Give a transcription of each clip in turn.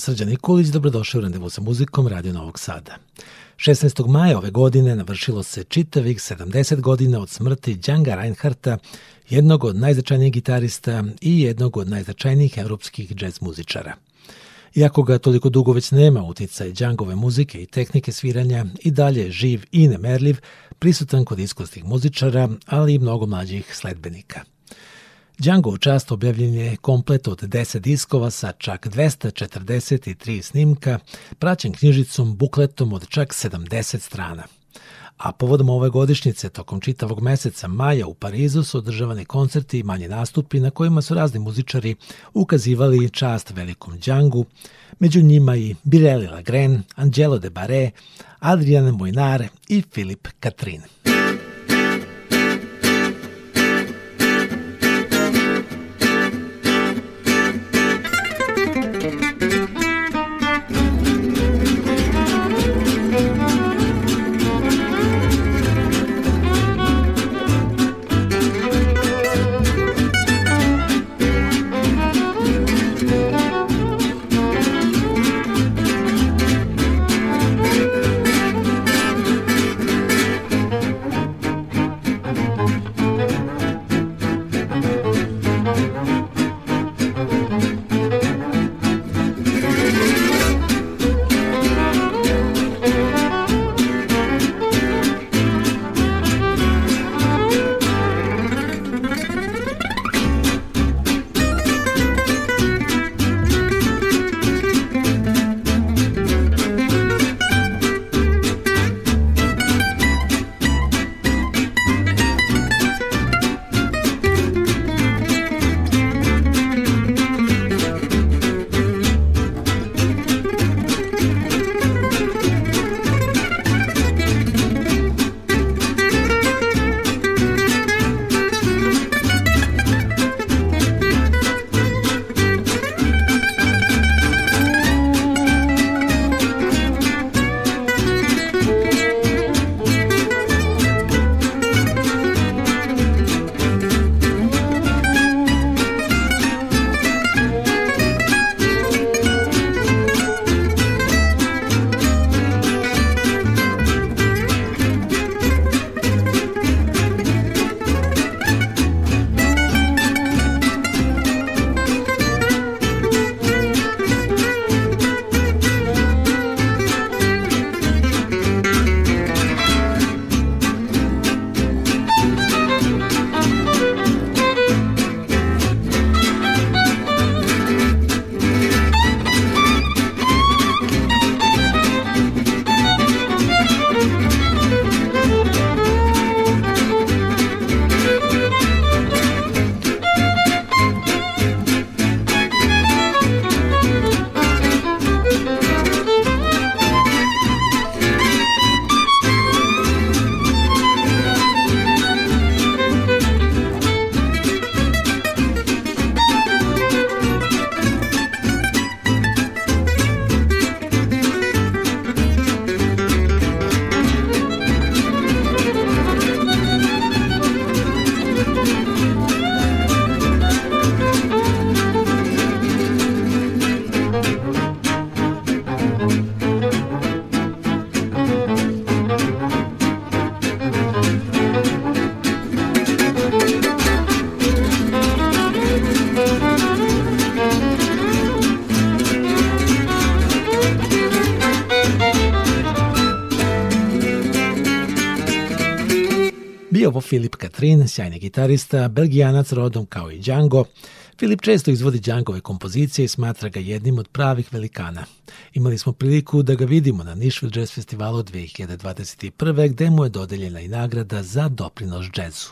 Srđan Nikolić, dobrodošao u Randevu sa muzikom Radio Novog Sada. 16. maja ove godine navršilo se čitavih 70 godina od smrti Đanga Reinharta, jednog od najznačajnijih gitarista i jednog od najznačajnijih evropskih džez muzičara. Iako ga toliko dugo već nema, uticaj džangove muzike i tehnike sviranja i dalje živ i nemerljiv, prisutan kod iskustih muzičara, ali i mnogo mlađih sledbenika – Django Čast objavljen je komplet od 10 diskova sa čak 243 snimka, praćen knjižicom, bukletom od čak 70 strana. A povodom ove godišnjice, tokom čitavog meseca maja u Parizu su održavani koncerti i manje nastupi na kojima su razni muzičari ukazivali čast velikom Djangu, među njima i Birelli Lagren, Angelo de Barre, Adrian Mojnar i Filip Katrin. Katrin, sjajni gitarista, belgijanac rodom kao i Django, Filip često izvodi Djangove kompozicije i smatra ga jednim od pravih velikana. Imali smo priliku da ga vidimo na Nashville Jazz Festivalu 2021. gde mu je dodeljena i nagrada za doprinos džezu.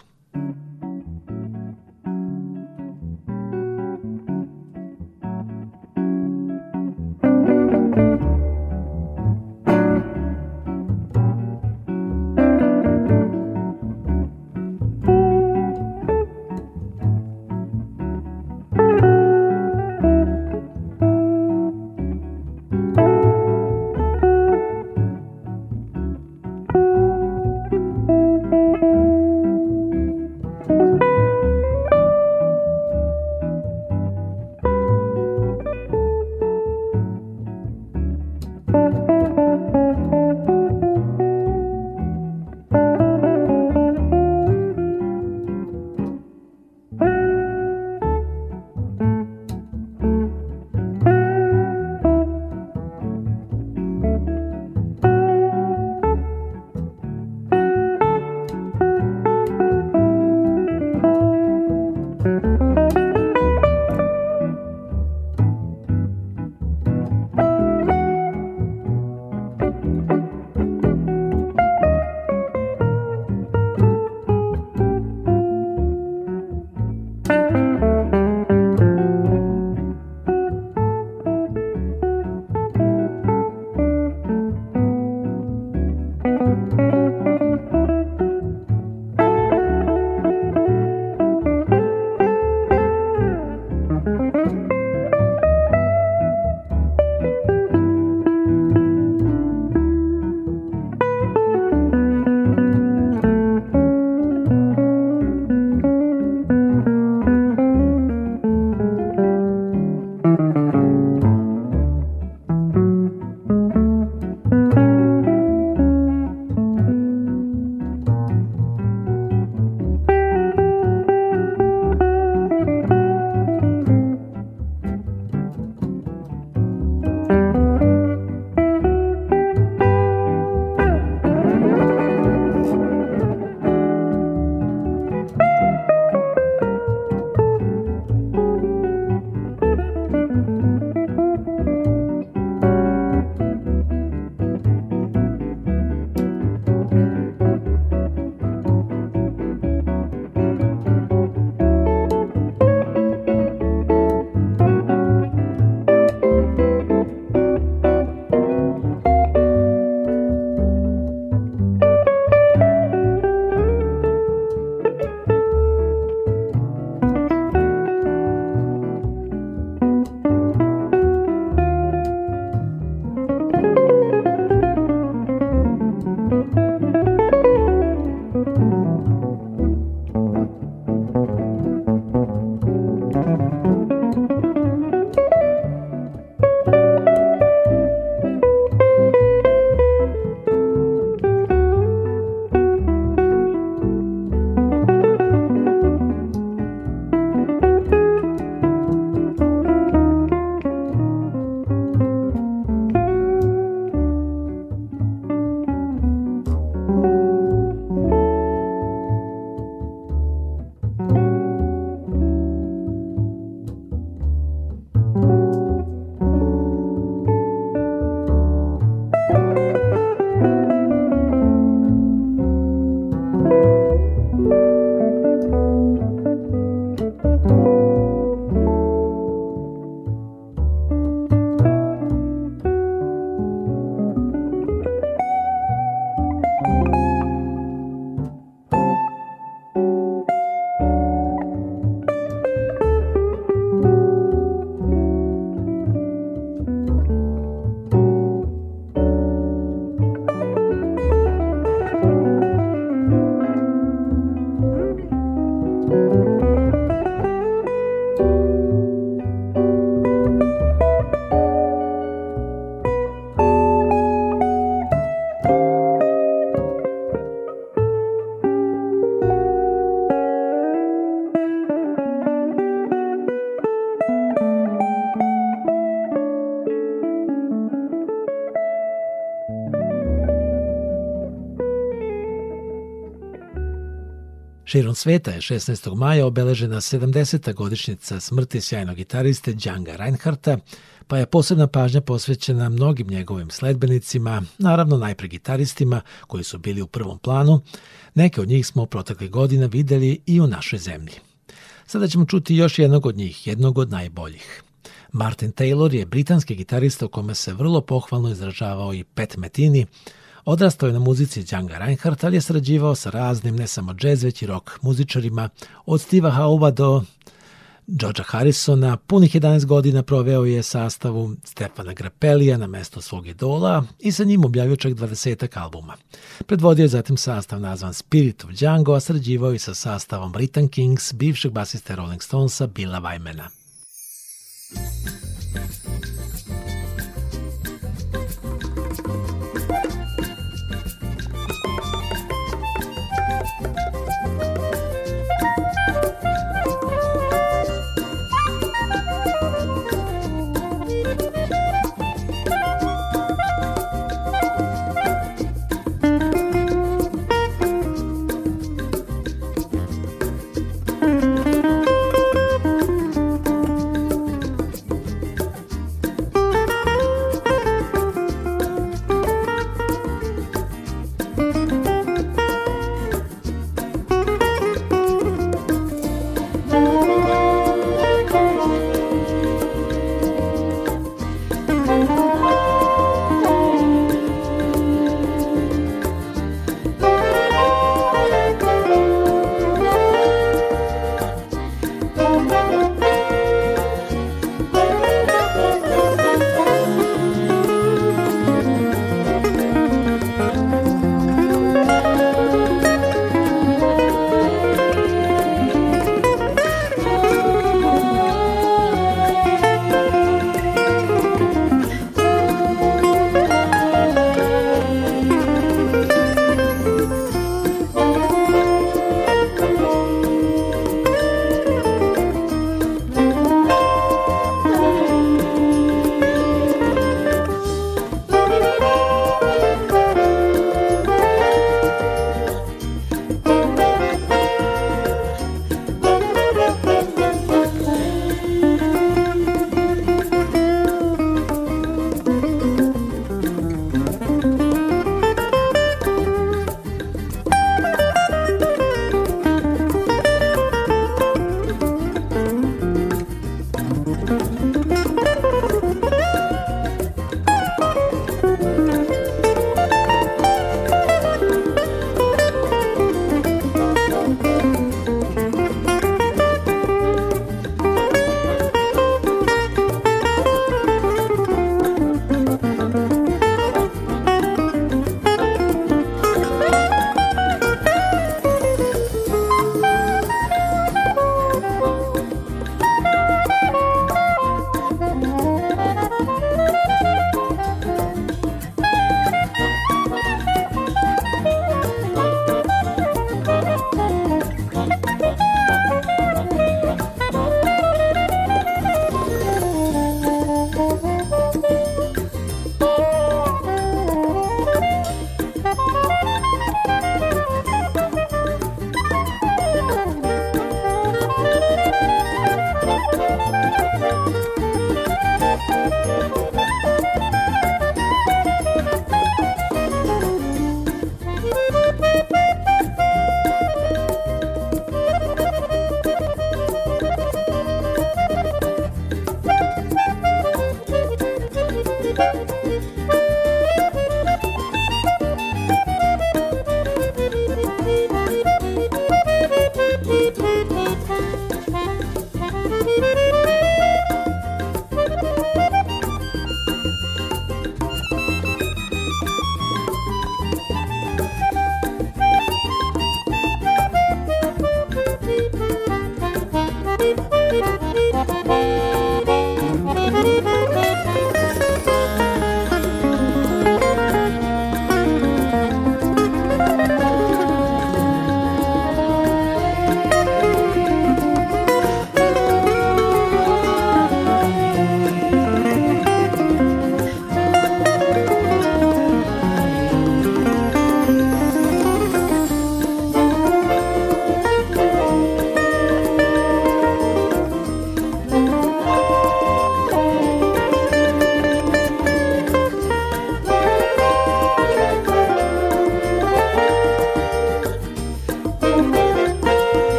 Širom sveta je 16. maja obeležena 70. godišnjica smrti sjajnog gitariste Džanga Reinharta, pa je posebna pažnja posvećena mnogim njegovim sledbenicima, naravno najpre gitaristima koji su bili u prvom planu. Neke od njih smo protekle godine videli i u našoj zemlji. Sada ćemo čuti još jednog od njih, jednog od najboljih. Martin Taylor je britanski gitarista o kome se vrlo pohvalno izražavao i Pat Metini, Odrastao je na muzici Django Reinhardt, ali je sarađivao sa raznim, ne samo džez, već i rock muzičarima, od Steve'a Hauba do George'a Harrisona. Punih 11 godina proveo je sastavu Stefana Grappelija na mesto svog idola i sa njim objavio čak 20 albuma. Predvodio je zatim sastav nazvan Spirit of Django, a sarađivao je sa sastavom Britan Kings, bivšeg basiste Rolling Stonesa Billa Weimana.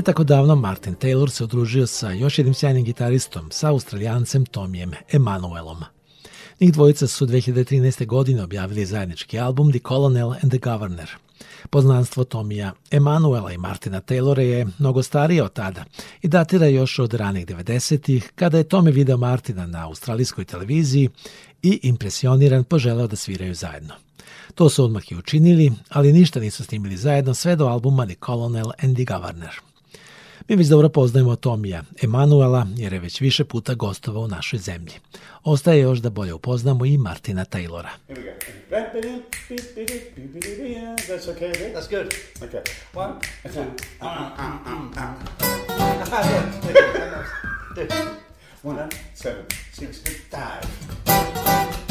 Ne tako davno Martin Taylor se odružio sa još jednim sjajnim gitaristom, sa australijancem Tomijem Emanuelom. Njih dvojica su 2013. godine objavili zajednički album The Colonel and the Governor. Poznanstvo Tomija Emanuela i Martina Taylora je mnogo starije od tada i datira još od ranih 90-ih kada je Tomi video Martina na australijskoj televiziji i impresioniran poželeo da sviraju zajedno. To su odmah i učinili, ali ništa nisu snimili zajedno sve do albuma The Colonel and the Governor. Mi već dobro poznajemo Tomija Emanuela jer je već više puta gostovao u našoj zemlji. Ostaje još da bolje upoznamo i Martina Taylora. That's okay, right? One, two, uh, uh, uh, uh.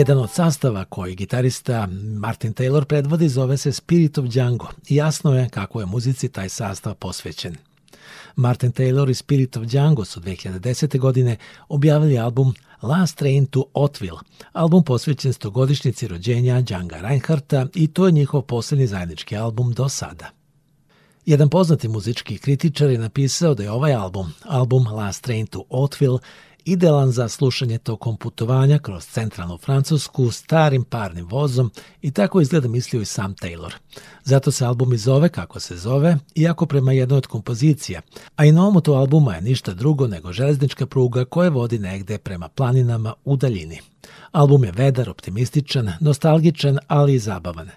Jedan od sastava koji gitarista Martin Taylor predvodi zove se Spirit of Django i jasno je kako je muzici taj sastav posvećen. Martin Taylor i Spirit of Django su 2010. godine objavili album Last Train to Otville, album posvećen stogodišnjici rođenja Djanga Reinharta i to je njihov posljednji zajednički album do sada. Jedan poznati muzički kritičar je napisao da je ovaj album, album Last Train to Otville, idealan za slušanje tokom putovanja kroz centralnu Francusku starim parnim vozom i tako izgleda mislio i sam Taylor. Zato se album i zove kako se zove, iako prema jednoj od kompozicija, a i na to albuma je ništa drugo nego železnička pruga koja vodi negde prema planinama u daljini. Album je vedar, optimističan, nostalgičan, ali i zabavan.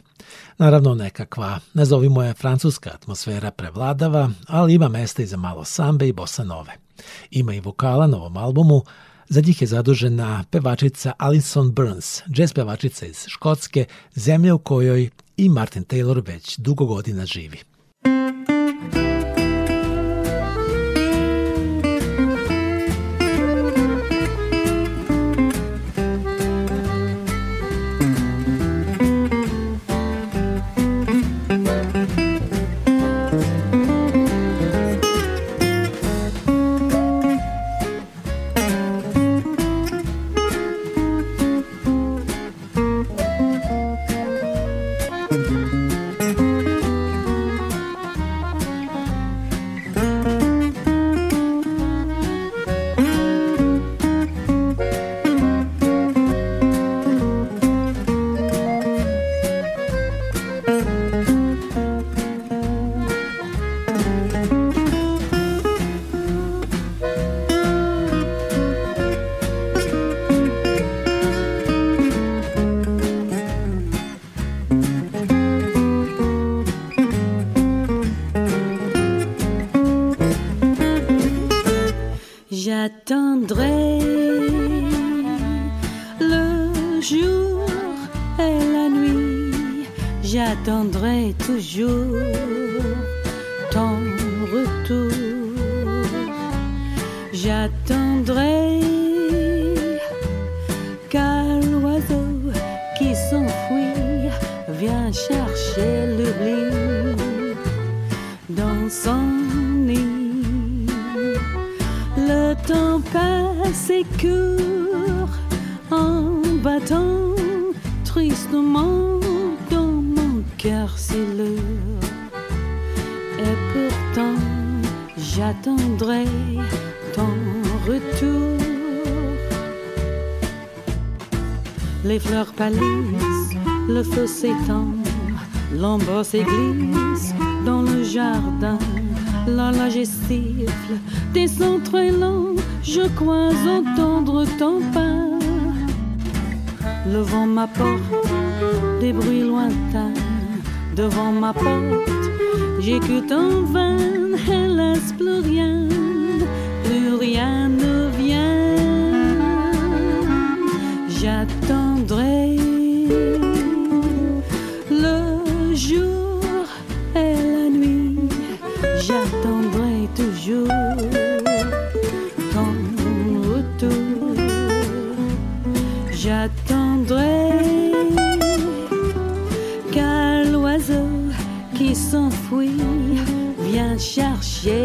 Naravno, nekakva, nazovimo je francuska atmosfera prevladava, ali ima mesta i za malo sambe i bossa nove. Ima i vokala na ovom albumu, Za njih je zadužena pevačica Alison Burns, džez pevačica iz Škotske, zemlje u kojoj i Martin Taylor već dugo godina živi. Segli Oui, Viens chercher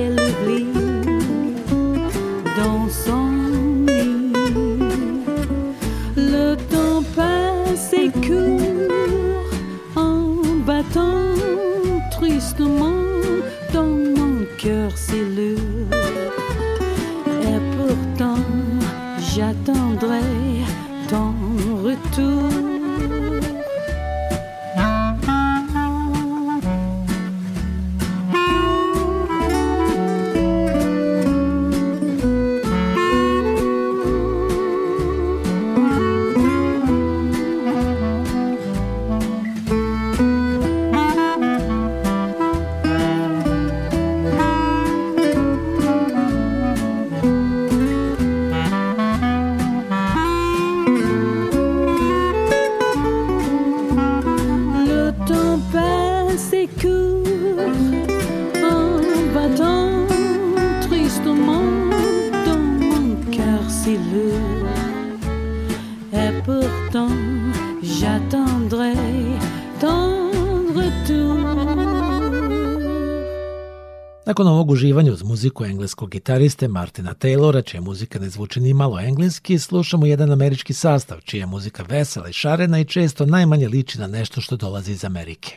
svog uživanju uz muziku engleskog gitariste Martina Taylora, čija muzika ne zvuči ni malo engleski, slušamo jedan američki sastav, čija muzika vesela i šarena i često najmanje liči na nešto što dolazi iz Amerike.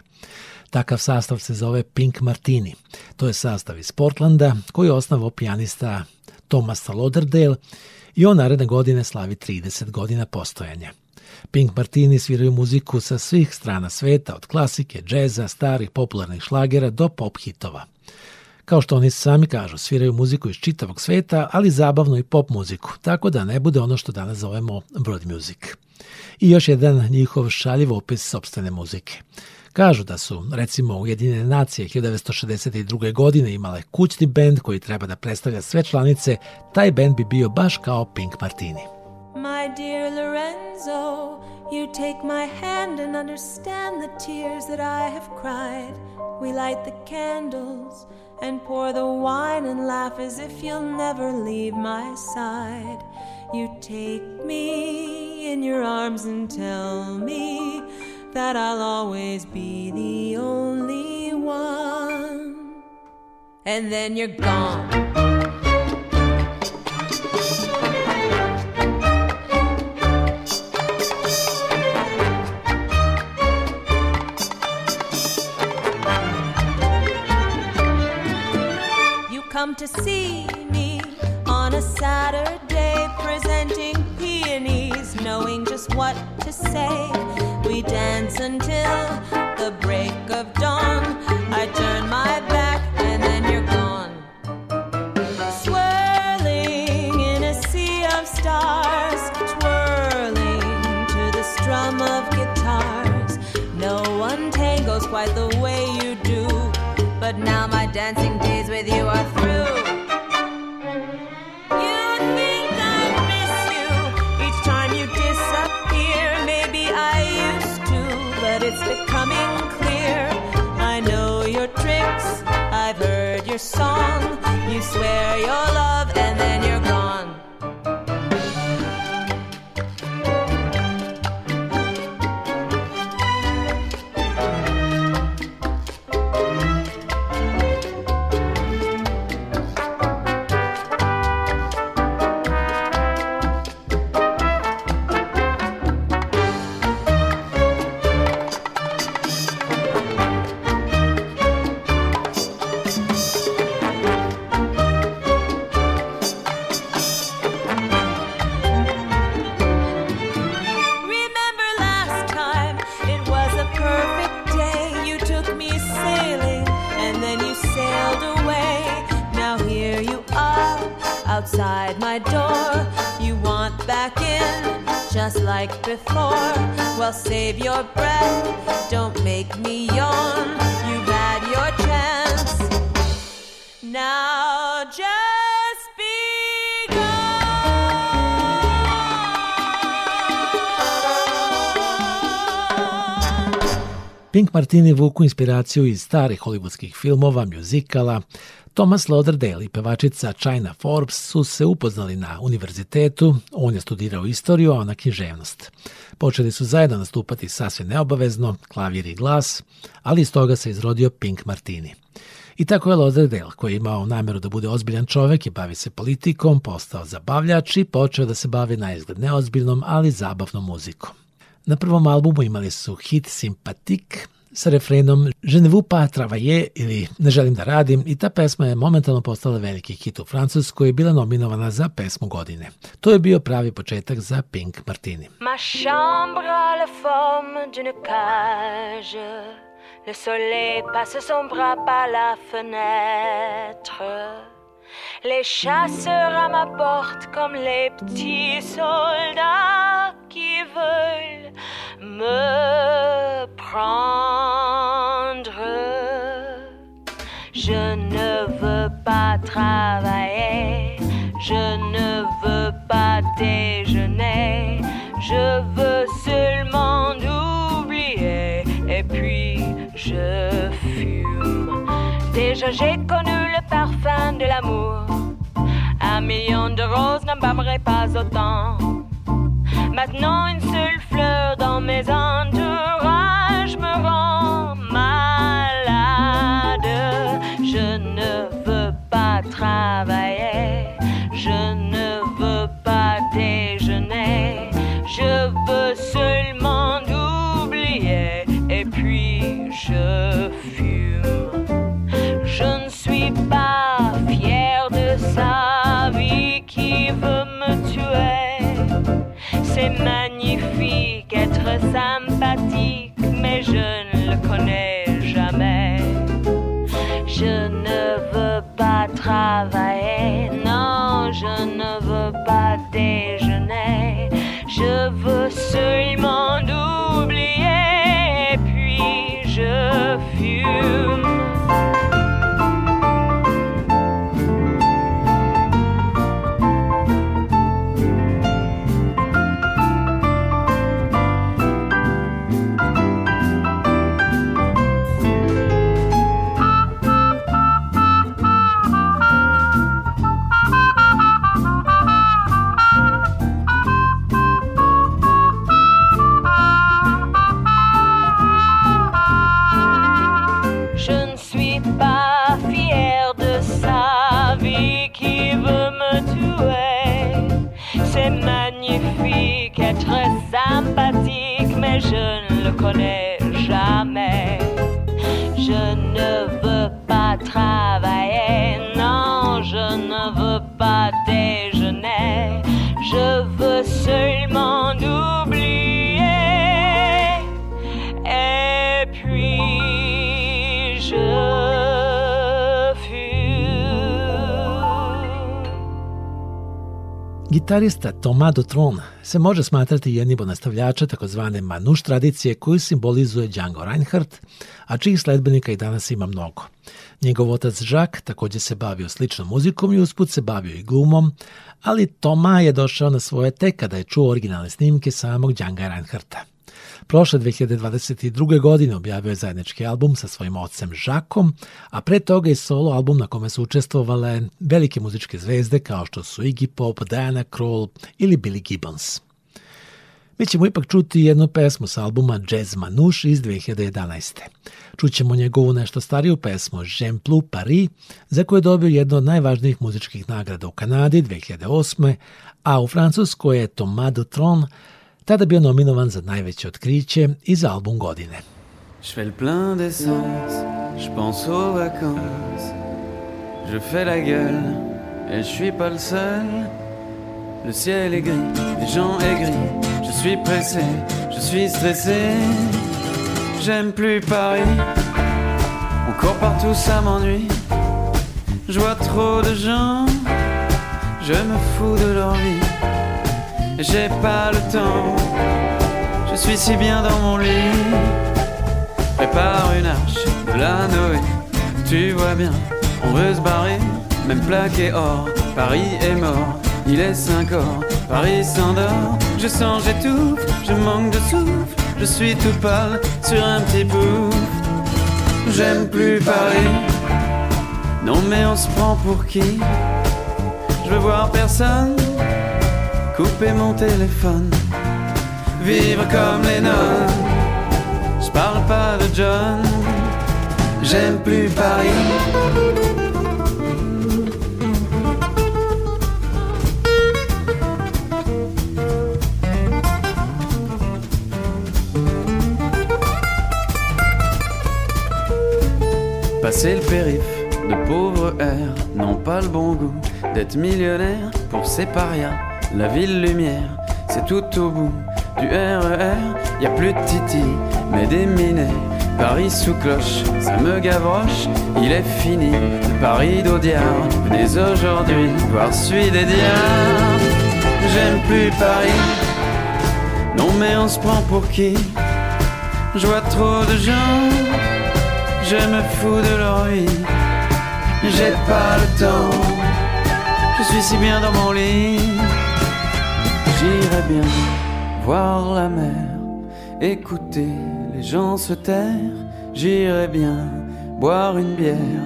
Takav sastav se zove Pink Martini. To je sastav iz Portlanda koji je osnovao pijanista Thomas Lauderdale i on naredne godine slavi 30 godina postojanja. Pink Martini sviraju muziku sa svih strana sveta, od klasike, džeza, starih popularnih šlagera do pop hitova. Kao što oni sami kažu, sviraju muziku iz čitavog sveta, ali zabavnu i pop muziku, tako da ne bude ono što danas zovemo broad music. I još jedan njihov šaljiv opis sobstvene muzike. Kažu da su, recimo, Ujedinjene nacije 1962. godine imale kućni bend koji treba da predstavlja sve članice, taj bend bi bio baš kao Pink Martini. My dear Lorenzo, you take my hand and understand the tears that I have cried. We light the candles and pour the wine and laugh as if you'll never leave my side. You take me in your arms and tell me that I'll always be the only one. And then you're gone. come to see me on a Saturday presenting peonies, knowing just what to say. We dance until the break of dawn. I turn my back and then you're gone. Swirling in a sea of stars, twirling to the strum of guitars. No one tangles quite the way you do, but now my dancing days with you are. it's becoming clear. I know your tricks, I've heard your song. You swear your love, and then you're gone. Latini vuku inspiraciju iz starih hollywoodskih filmova, mjuzikala. Thomas Lauderdale i pevačica China Forbes su se upoznali na univerzitetu, on je studirao istoriju, a ona književnost. Počeli su zajedno nastupati sasvim neobavezno, klavir i glas, ali iz toga se izrodio Pink Martini. I tako je Lauderdale, koji je imao nameru da bude ozbiljan čovek i bavi se politikom, postao zabavljač i počeo da se bavi na izgled neozbiljnom, ali zabavnom muzikom. Na prvom albumu imali su hit Sympathic, sa refrenom Je ne vous pas travailler ili Ne želim da radim i ta pesma je momentalno postala veliki hit u Francuskoj i bila nominovana za pesmu godine. To je bio pravi početak za Pink Martini. Ma chambre a la forme d'une cage Le soleil passe son bras par la fenêtre Les chasseurs à ma porte comme les petits soldats qui veulent me prendre. Je ne veux pas travailler, je ne veux pas déjeuner, je veux seulement oublier et puis je fume. Déjà j'ai connu le parfum de l'amour, un million de roses n'embarmerait pas autant. Maintenant une seule fleur dans mes entourages me rend c'est magnifique, être sympathique, mais je ne le connais jamais. Je ne veux pas travailler. Gitarista Toma Dutron se može smatrati jednim od nastavljača takozvane manuš tradicije koju simbolizuje Django Reinhardt, a čijih sledbenika i danas ima mnogo. Njegov otac Žak takođe se bavio sličnom muzikom i usput se bavio i glumom, ali Toma je došao na svoje te kada je čuo originalne snimke samog Djanga Reinhardta. Prošle 2022. godine objavio je zajednički album sa svojim ocem Žakom, a pre toga je solo album na kome su učestvovale velike muzičke zvezde kao što su Iggy Pop, Diana Kroll ili Billy Gibbons. Mi ćemo ipak čuti jednu pesmu sa albuma Jazz Manouche iz 2011. Čućemo njegovu nešto stariju pesmu J'aime plus Paris, za koju je dobio jednu od najvažnijih muzičkih nagrada u Kanadi 2008. A u Francuskoj je Thomas Dutron, album Je fais le plein d'essence, je pense aux vacances. Je fais la gueule, et je suis pas le seul. Le ciel est gris, les gens aigris. Je suis pressé, je suis stressé. J'aime plus Paris. Encore partout, ça m'ennuie. Je vois trop de gens, je me fous de leur vie j'ai pas le temps. Je suis si bien dans mon lit. Prépare une arche de la Noé. Tu vois bien, on veut se barrer, même plaqué or. Paris est mort, il est 5 heures. Paris s'endort, je sens, tout, je manque de souffle. Je suis tout pâle sur un petit bout. J'aime plus Paris. Non mais on se prend pour qui Je veux voir personne couper mon téléphone, vivre comme les nonnes. Je parle pas de John, j'aime plus Paris. Passer le périph, de pauvres airs, n'ont pas le bon goût d'être millionnaire pour ces parias la ville lumière, c'est tout au bout du RER. E y a plus de Titi, mais des minets. Paris sous cloche, ça me gavroche. Il est fini, Paris d'Audiard. Dès aujourd'hui, voir celui des diables J'aime plus Paris. Non mais on se prend pour qui Je vois trop de gens. Je me fous de leur vie. J'ai pas le temps. Je suis si bien dans mon lit voir la mer, écouter les gens se taire. J'irai bien boire une bière,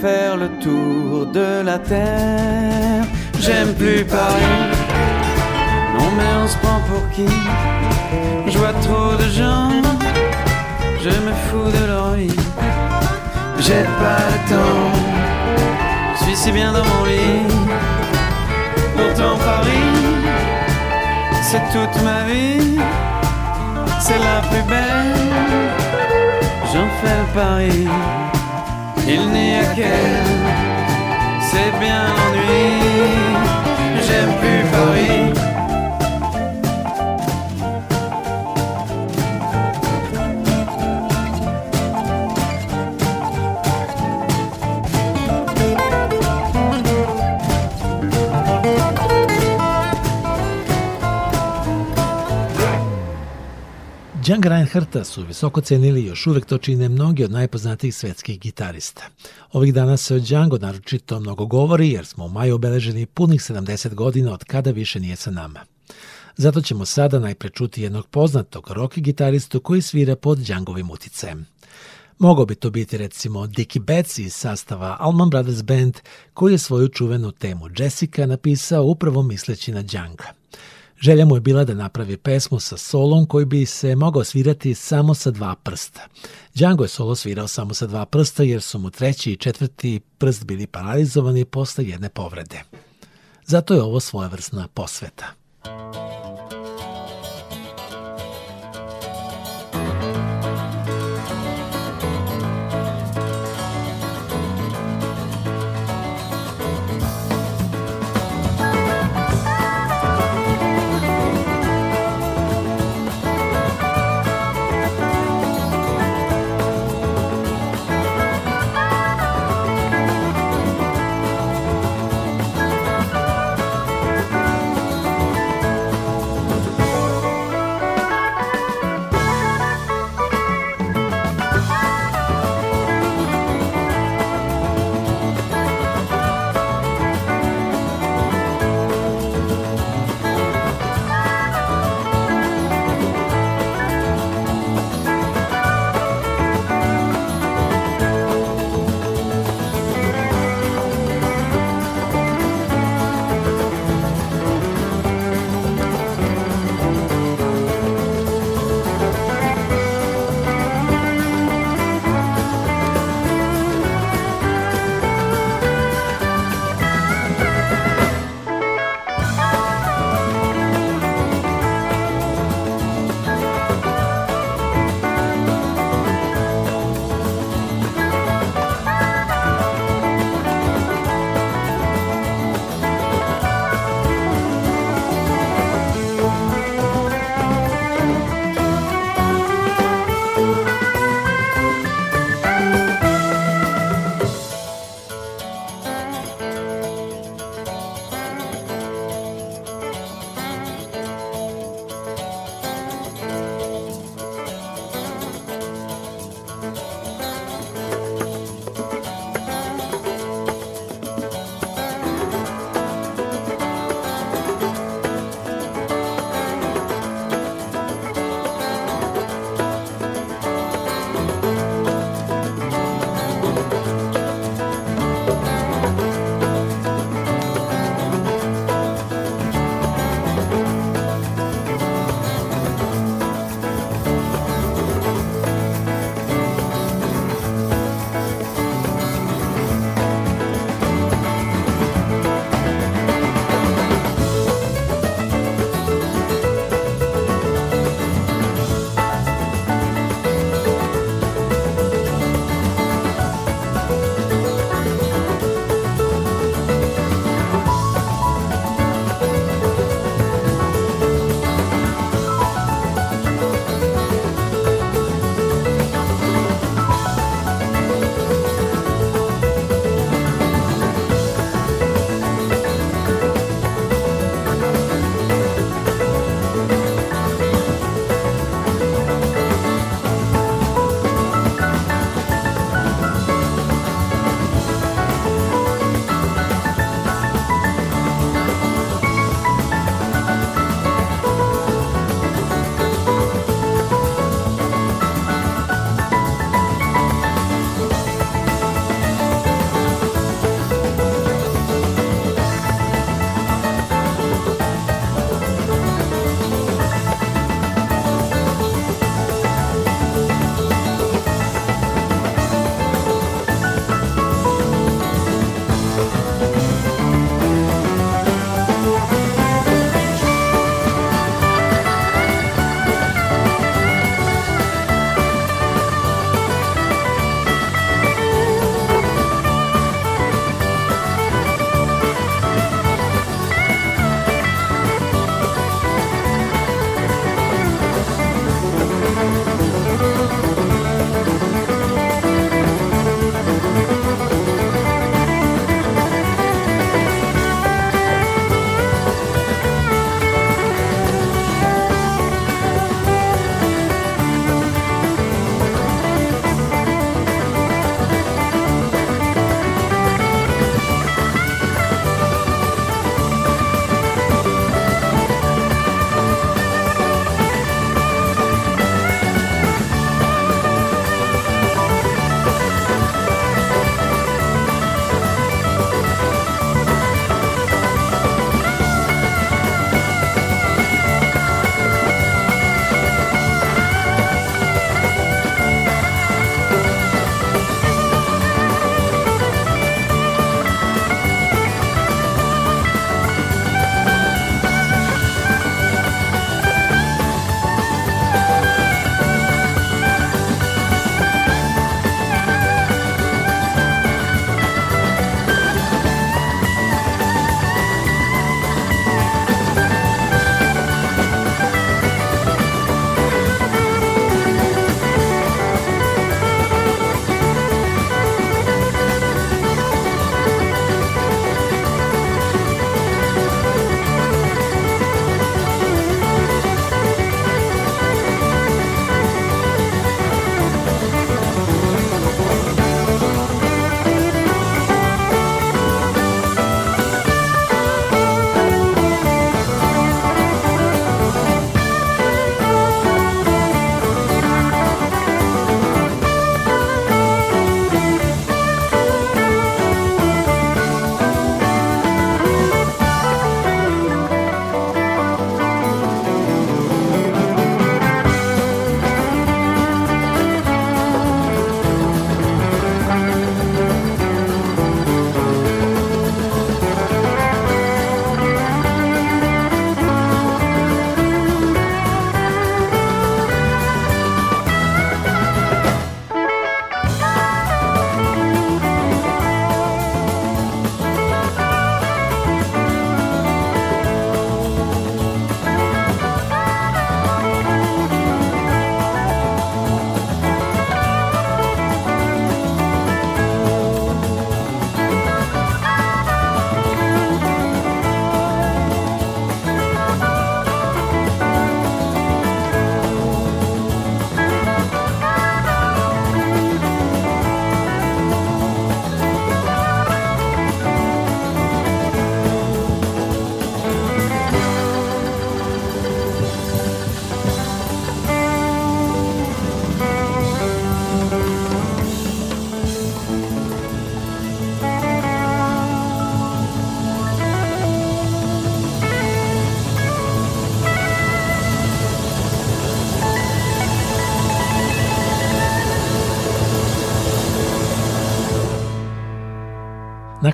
faire le tour de la terre. J'aime plus Paris, non mais on se prend pour qui Je vois trop de gens, je me fous de leur vie. J'ai pas le temps, je suis si bien dans mon lit. Pourtant Paris c'est toute ma vie, c'est la plus belle, j'en fais le pari, il n'y a qu'elle, c'est bien ennuyé j'aime plus Paris. Django Reinharta su visoko cenili i još uvek to čine mnogi od najpoznatijih svetskih gitarista. Ovih dana se o Django naročito mnogo govori jer smo u maju obeleženi punih 70 godina od kada više nije sa nama. Zato ćemo sada najpre čuti jednog poznatog rock gitaristu koji svira pod Djangovim uticajem. Mogao bi to biti recimo Dicky Betts iz sastava Allman Brothers Band koji je svoju čuvenu temu Jessica napisao upravo misleći na Django. Želja mu je bila da napravi pesmu sa solom koji bi se mogao svirati samo sa dva prsta. Django je solo svirao samo sa dva prsta jer su mu treći i četvrti prst bili paralizovani posle jedne povrede. Zato je ovo svojevrsna posveta. Thank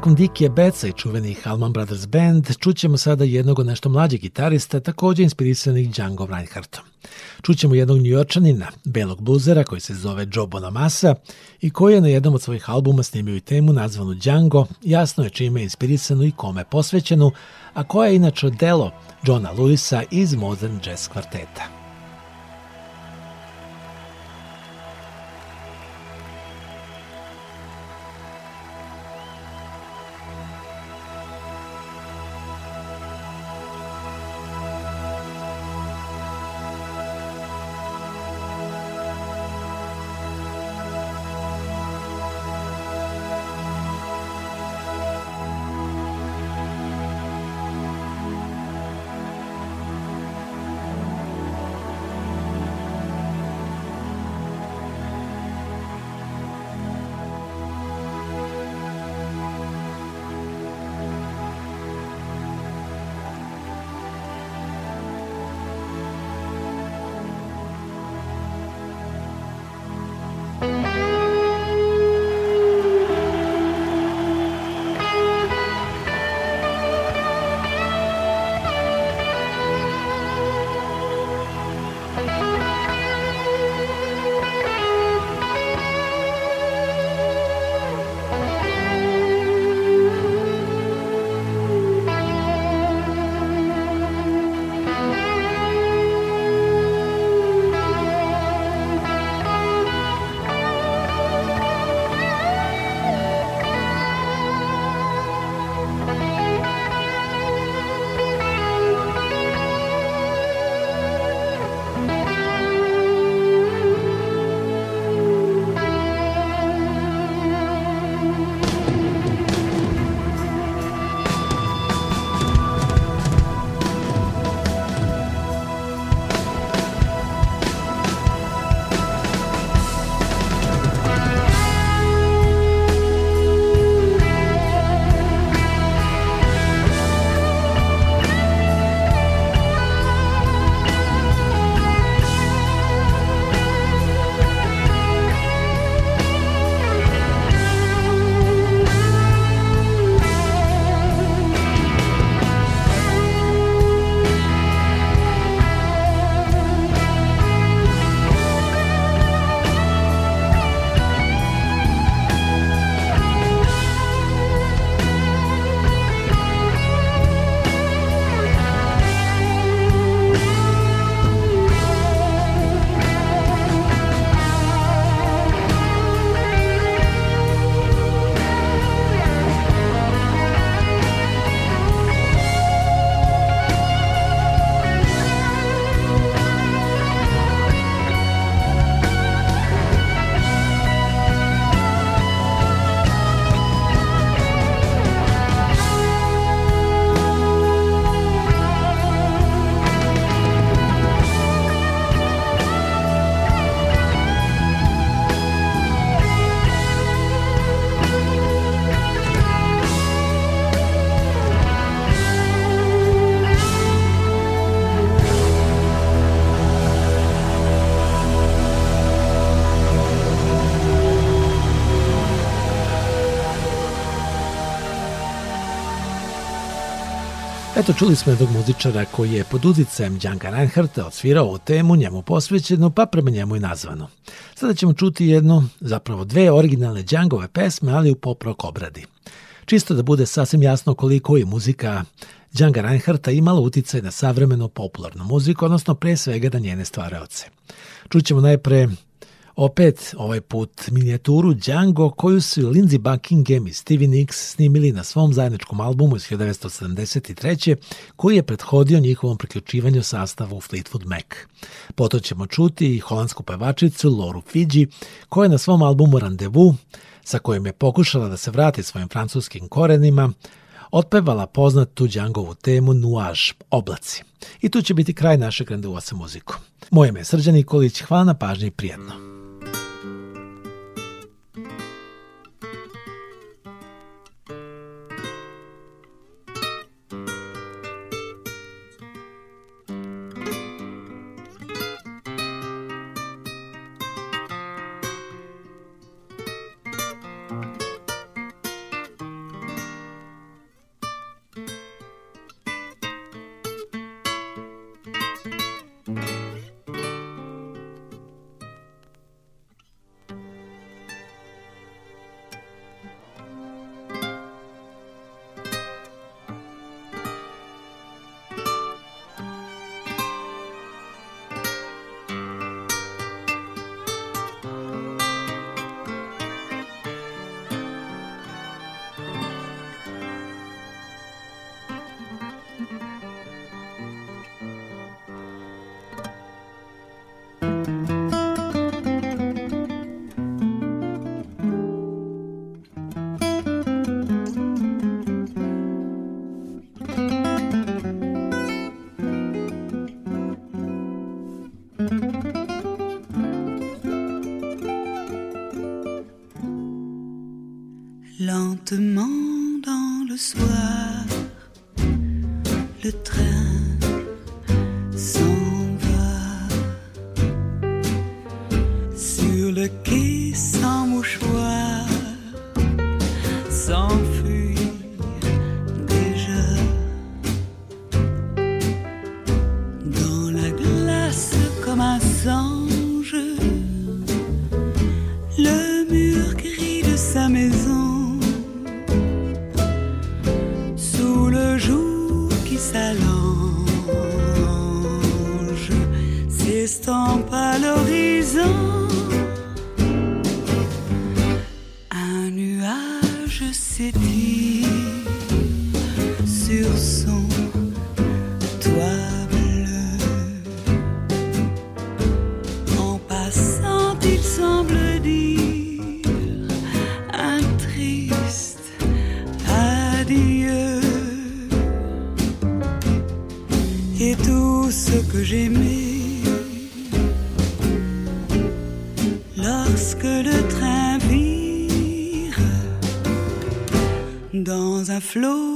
Nakon Dikije Beca i čuveni Halman Brothers Band, čućemo sada jednog od nešto mlađeg gitarista, takođe inspirisanih Django Reinhardtom. Čućemo jednog njujorčanina, belog bluzera koji se zove Joe Bonamassa i koji je na jednom od svojih albuma snimio i temu nazvanu Django, jasno je čime je inspirisanu i kome posvećenu, a koja je inače delo Johna Lewisa iz Modern Jazz kvarteta. Eto, čuli smo jednog muzičara koji je pod udicajem Djanka Reinharta odsvirao ovu temu njemu posvećenu, pa prema njemu i nazvano. Sada ćemo čuti jednu, zapravo dve originalne Djankove pesme, ali u pop poprok obradi. Čisto da bude sasvim jasno koliko je muzika Djanka Reinharta imala uticaj na savremenu popularnu muziku, odnosno pre svega na njene stvaraoce. Čućemo najpre Opet, ovaj put, minijaturu Django koju su Lindsey Buckingham i Stevie Nicks snimili na svom zajedničkom albumu iz 1973. koji je prethodio njihovom priključivanju sastavu Fleetwood Mac. Potom ćemo čuti i holandsku pevačicu Loru Fiji koja je na svom albumu Rendezvous, sa kojim je pokušala da se vrati svojim francuskim korenima, otpevala poznatu Djangovu temu Nuage, oblaci. I tu će biti kraj našeg rendeva sa muzikom. Moje ime je Srđan Nikolić, hvala na pažnji i prijetno. flow